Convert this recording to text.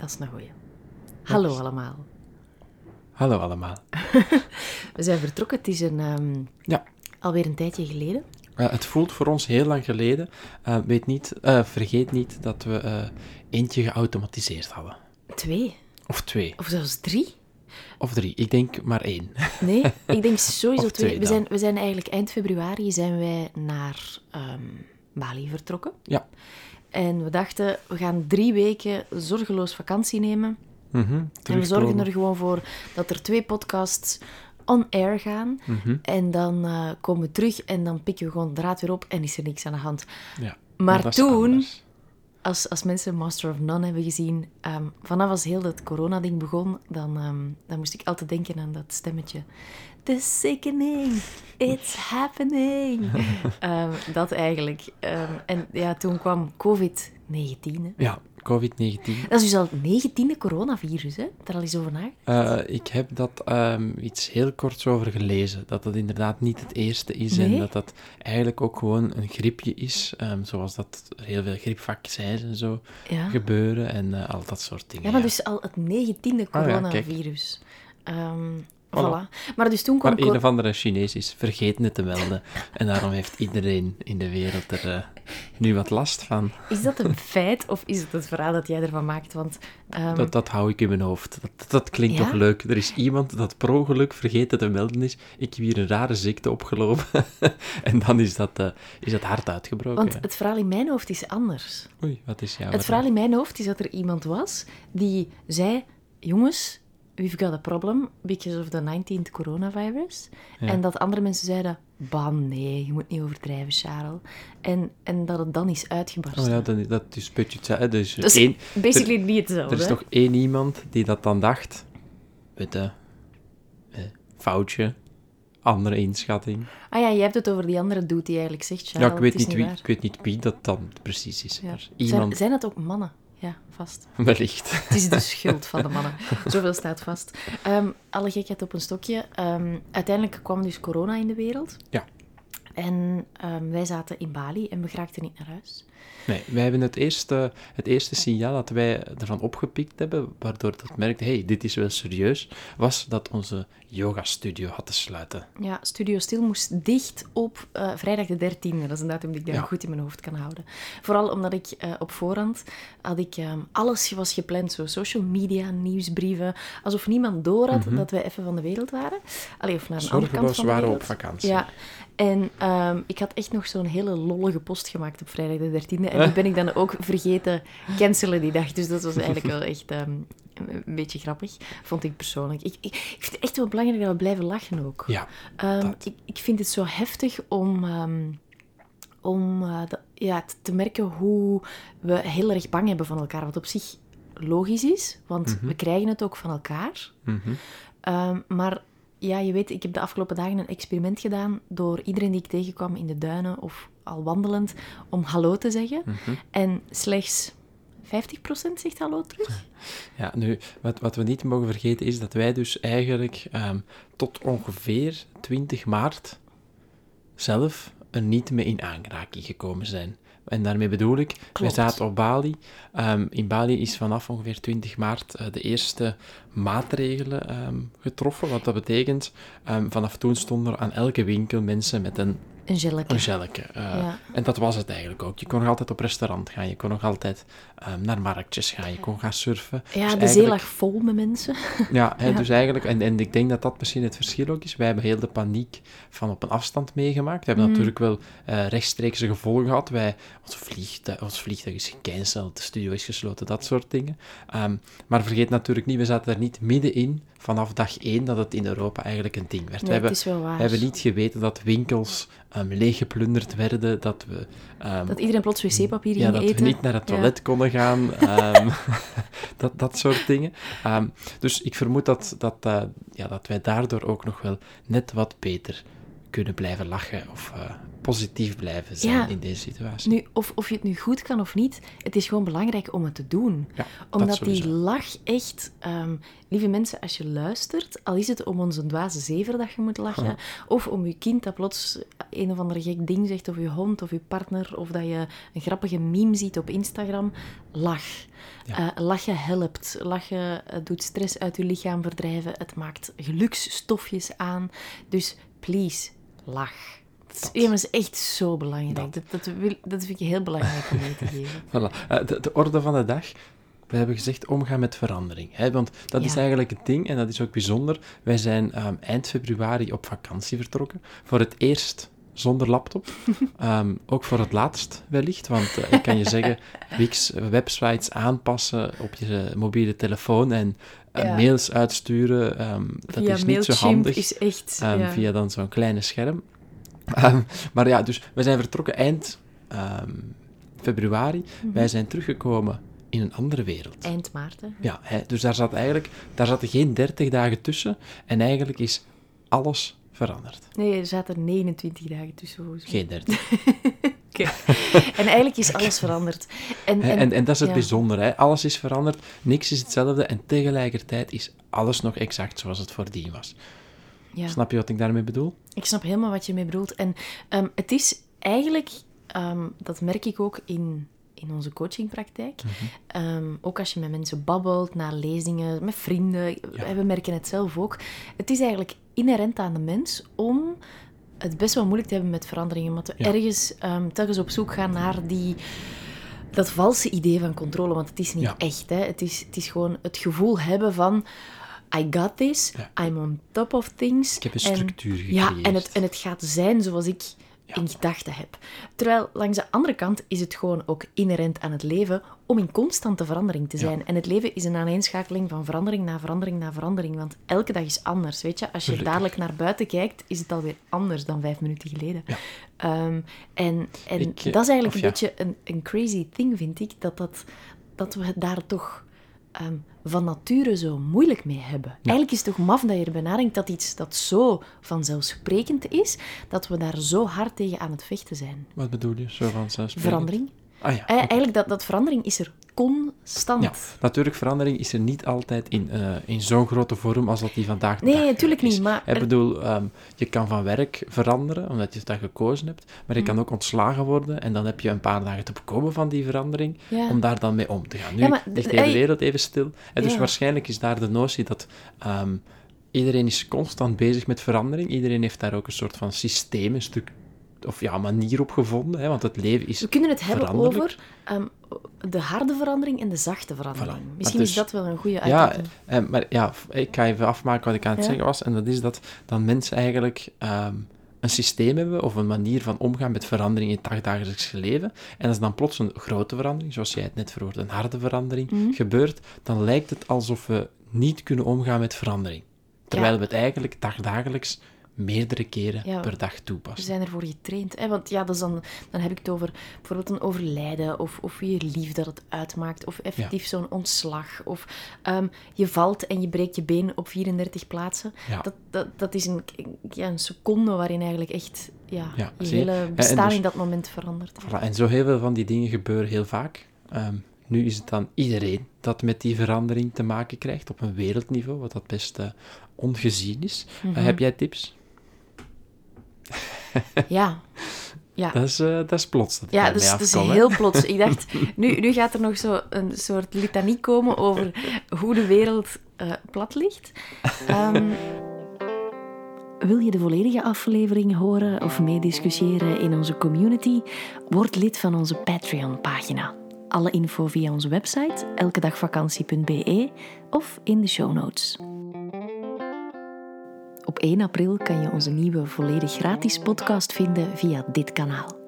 Dat is een goeie. Hallo allemaal. Hallo allemaal. We zijn vertrokken, het is een, ehm, Ja. alweer een tijdje geleden. Eh, het voelt voor ons heel lang geleden. Eh, weet niet, eh, vergeet niet dat we eentje geautomatiseerd hadden. Twee, Of twee. of zelfs drie. Of drie. Ik denk maar één. Nee, ik denk sowieso twee. twee We zijn, we zijn eigenlijk eind februari zijn wij naar ehm, Bali vertrokken. Ja. En we dachten, we gaan drie weken zorgeloos vakantie nemen. Mhm. En we zorgen er gewoon voor dat er twee podcasts on air gaan. Mhm. En dan eh, komen we terug en dan pikken we gewoon de draad weer op en is er niks aan de hand. Ja. Maar toen. Als, als mensen Master of None hebben gezien, ehm, vanaf als heel dat corona-ding begon, dan, ehm, dan moest ik altijd denken aan dat stemmetje. The sickening, it's happening. Ehm, dat eigenlijk. En ja, toen kwam COVID-19. hè. Ja, COVID-19. Dat is dus al het negentiende coronavirus, hè? Daar al eens over nagedacht. Eh, ik heb dat ehm, iets heel korts over gelezen. Dat het inderdaad niet het eerste is Nee? en dat dat eigenlijk ook gewoon een griepje is. ehm, zoals dat er heel veel griepvaccins en zo Ja. gebeuren en eh, al dat soort dingen. Ja, maar dus al het negentiende Ah, ja, coronavirus. Voilà. voilà. Maar dus toen kwam... Maar een of andere Chinees is vergeten het te melden. en daarom heeft iedereen in de wereld er eh, nu wat last van. Is dat een feit of is het het verhaal dat jij ervan maakt? Want ehm, Dat, dat hou ik in mijn hoofd. Dat, dat klinkt Ja? toch leuk. Er is iemand dat per ongeluk vergeten te melden is. Ik heb hier een rare ziekte opgelopen. en dan is dat, eh, is dat hard uitgebroken. want het verhaal in mijn hoofd is anders. Oei, wat is jouw Het verhaal in mijn hoofd is dat er iemand was die zei... Jongens, we've got a problem because of the 19th coronavirus. Ja. En dat andere mensen zeiden... Bam, nee, je moet niet overdrijven, Charles. En, en dat het dan is uitgebarsten. Oh ja, dan, dat is een beetje hetzelfde. Er Dat is één, basically niet hetzelfde. er is toch één iemand die dat dan dacht. Weet je, eh, foutje, andere inschatting. Ah ja, je hebt het over die andere dude die eigenlijk zegt... Charles, ja, ik weet, niet wie, waar. ik weet niet wie dat dan precies is. Ja. Zijn, het ook mannen? Ja, vast. wellicht. Het is de schuld van de mannen. Zoveel staat vast. Ehm, alle gekheid op een stokje. Ehm, uiteindelijk kwam dus corona in de wereld. Ja. En ehm, wij zaten in Bali en we geraakten niet naar huis. Nee, wij hebben het eerste, het eerste signaal dat wij ervan opgepikt hebben, waardoor dat merkte, hey, dit is wel serieus, was dat onze yoga-studio had te sluiten. Ja, Studio Stil moest dicht op eh, vrijdag de 13e. Dat is een datum die ik Ja. goed in mijn hoofd kan houden. Vooral omdat ik eh, op voorhand had ik ehm, alles was gepland. Zo social media, nieuwsbrieven. Alsof niemand door had dat wij even van de wereld waren. Allee, of naar een andere kant Mhm. Van de waren we wereld. op vakantie. Ja, en ehm, ik had echt nog zo'n hele lollige post gemaakt op vrijdag de 13e. En die ben ik dan ook vergeten cancelen die dag. Dus dat was eigenlijk wel echt ehm, een beetje grappig, vond ik persoonlijk. Ik, ik, ik vind het echt wel belangrijk dat we blijven lachen ook. Ja, Ehm, ik, ik vind het zo heftig om, om eh, de- ja, te merken hoe we heel erg bang hebben van elkaar. Wat op zich logisch is, want we krijgen het ook van elkaar. mhm. Maar ja, je weet, ik heb de afgelopen dagen een experiment gedaan door iedereen die ik tegenkwam in de duinen of al wandelend, om hallo te zeggen. Mhm. En slechts zegt hallo terug. Ja, nu, wat, wat we niet mogen vergeten is dat wij dus eigenlijk ehm, tot ongeveer 20 maart zelf er niet mee in aanraking gekomen zijn. En daarmee bedoel ik, we zaten op Bali. Ehm, in Bali is vanaf ongeveer 20 maart uh, de eerste maatregelen um, getroffen. Wat dat betekent, um, vanaf toen stonden er aan elke winkel mensen met een een. Uh, ja. En dat was het eigenlijk ook. Je kon nog altijd op restaurant gaan, je kon nog altijd um, naar marktjes gaan, je kon gaan surfen. Ja, dus de zee lag vol met mensen. Ja, ja, dus eigenlijk, en, en ik denk dat dat misschien het verschil ook is. Wij hebben heel de paniek van op een afstand meegemaakt. We hebben Mm. natuurlijk wel uh, rechtstreekse gevolgen gehad. Wij, ons, vliegtuig, ons vliegtuig is gecanceld, de studio is gesloten, dat soort dingen. Um, maar vergeet natuurlijk niet, we zaten er niet middenin vanaf dag één dat het in Europa eigenlijk een ding werd. Nee, we, hebben, het is wel waar. we hebben niet geweten dat winkels um, leeggeplunderd werden, dat we... Um, dat iedereen plots wc-papier ja, ging dat eten. we niet naar het toilet ja. konden gaan. Um, dat, dat soort dingen. Um, dus ik vermoed dat, dat, uh, ja, dat wij daardoor ook nog wel net wat beter kunnen blijven lachen of uh, positief blijven zijn ja. in deze situatie. Nu, of, of je het nu goed kan of niet, het is gewoon belangrijk om het te doen. Ja, Omdat die lach echt, um, lieve mensen, als je luistert, al is het om onze dwaze zever dat je moet lachen, of om je kind dat plots een of ander gek ding zegt, of je hond of je partner, of dat je een grappige meme ziet op Instagram, lach. Ja. Uh, lachen helpt. Lachen uh, doet stress uit je lichaam verdrijven. Het maakt geluksstofjes aan. Dus please, lach. Dat ja, is echt zo belangrijk. Dat, dat, wil, dat vind ik heel belangrijk om mee te geven. voilà. uh, de, de, orde van de dag. We hebben gezegd omgaan met verandering. Hè? Want dat ja. is eigenlijk het ding en dat is ook bijzonder. Wij zijn um, eind februari op vakantie vertrokken. Voor het eerst zonder laptop. um, ook voor het laatst wellicht. Want uh, ik kan je zeggen, Wix websites aanpassen op je mobiele telefoon en uh, ja. mails uitsturen. Um, dat is niet zo handig. Is echt, um, ja. Via dan zo'n kleine scherm. Maar ja, dus we zijn vertrokken eind februari. Mm Mhm. -hmm. Wij zijn teruggekomen in een andere wereld. Eind maart, hè? Ja, hè, dus daar zat eigenlijk daar zaten geen 30 dagen tussen. En eigenlijk is alles veranderd. Nee, er zaten 29 dagen tussen. Geen 30. okay. En eigenlijk is alles veranderd. En, en, en, en dat is het ja. bijzondere. Hè? Alles is veranderd, niks is hetzelfde. En tegelijkertijd is alles nog exact zoals het voordien was. Ja. Snap je wat ik daarmee bedoel? Ik snap helemaal wat je mee bedoelt. En um, het is eigenlijk, um, dat merk ik ook in, in onze coachingpraktijk. Mhm. Mm -hmm. um, ook als je met mensen babbelt, na lezingen, met vrienden. Ja. We merken het zelf ook. Het is eigenlijk inherent aan de mens om het best wel moeilijk te hebben met veranderingen. Omdat we ja. ergens um, telkens op zoek gaan naar die, dat valse idee van controle. Want het is niet ja. echt. Hè? Het, is, het is gewoon het gevoel hebben van... I got this, ja. I'm on top of things. Ik heb een structuur gecreëerd. Ja, en het, en het gaat zijn zoals ik ja. in gedachten heb. Terwijl langs de andere kant is het gewoon ook inherent aan het leven om in constante verandering te zijn. Ja. En het leven is een aaneenschakeling van verandering na verandering na verandering. Want elke dag is anders, weet je. Als je Gelukkig. dadelijk naar buiten kijkt, is het alweer anders dan vijf minuten geleden. Ja. Um, en en ik, dat is eigenlijk een beetje een, een crazy thing, vind ik. Dat, dat, dat we daar toch um, van nature zo moeilijk mee hebben. Eigenlijk is het toch maf dat je erbij nadenkt dat iets dat zo vanzelfsprekend is, dat we daar zo hard tegen aan het vechten zijn. Wat bedoel je, zo vanzelfsprekend? Verandering. Ah, ja, okay. Eigenlijk, dat, dat verandering is er Ja, natuurlijk, verandering is er niet altijd in, uh, in zo'n grote vorm als dat die vandaag Nee, dag natuurlijk is. niet, maar... Ik bedoel, um, je kan van werk veranderen, omdat je dat gekozen hebt, maar je mm. kan ook ontslagen worden en dan heb je een paar dagen te bekomen van die verandering, ja. om daar dan mee om te gaan. Nu ja, maar, ligt de hele wereld even stil, en dus waarschijnlijk is daar de notie dat... Um, iedereen is constant bezig met verandering, iedereen heeft daar ook een soort van systeem, een stuk of ja, manier op gevonden, hè, want het leven is We kunnen het hebben over um, de harde verandering en de zachte verandering. Voilà. Misschien is dat wel een goede ja, uitdrukking. eh, maar ja, ik ga even afmaken wat ik aan het ja. zeggen was, en dat is dat dan mensen eigenlijk um, een systeem hebben of een manier van omgaan met verandering in het dagelijks leven, en als dan plots een grote verandering, zoals jij het net verwoordde, een harde verandering, Mhm. gebeurt, dan lijkt het alsof we niet kunnen omgaan met verandering. Terwijl Ja. we het eigenlijk dagdagelijks meerdere keren Ja. per dag We toepassen. zijn ervoor getraind. Hè? Want ja, dat is dan, dan heb ik het over bijvoorbeeld een overlijden, of, of je lief dat het uitmaakt, of effectief zo'n ontslag, of ehm, je valt en je breekt je been op 34 plaatsen. Ja. Dat, dat, dat is een, ja, een seconde waarin eigenlijk echt ja, je zie hele bestaan dus- in dat moment verandert. Voilà, en zo heel veel van die dingen gebeuren heel vaak. Ehm, Nu is het dan iedereen dat met die verandering te maken krijgt op een wereldniveau, wat dat best uh, ongezien is. Mm heb jij tips? ja. Ja. Dat, is, uh, dat is plots. Dat ja, dus, dus heel plots. Ik dacht, nu, nu gaat er nog zo een soort litanie komen over hoe de wereld uh, plat ligt. Um, wil je de volledige aflevering horen of meediscussiëren in onze community? Word lid van onze Patreon-pagina. Alle info via onze website elkedagvakantie.be of in de show notes. Op 1 april kan je onze nieuwe volledig gratis podcast vinden via dit kanaal.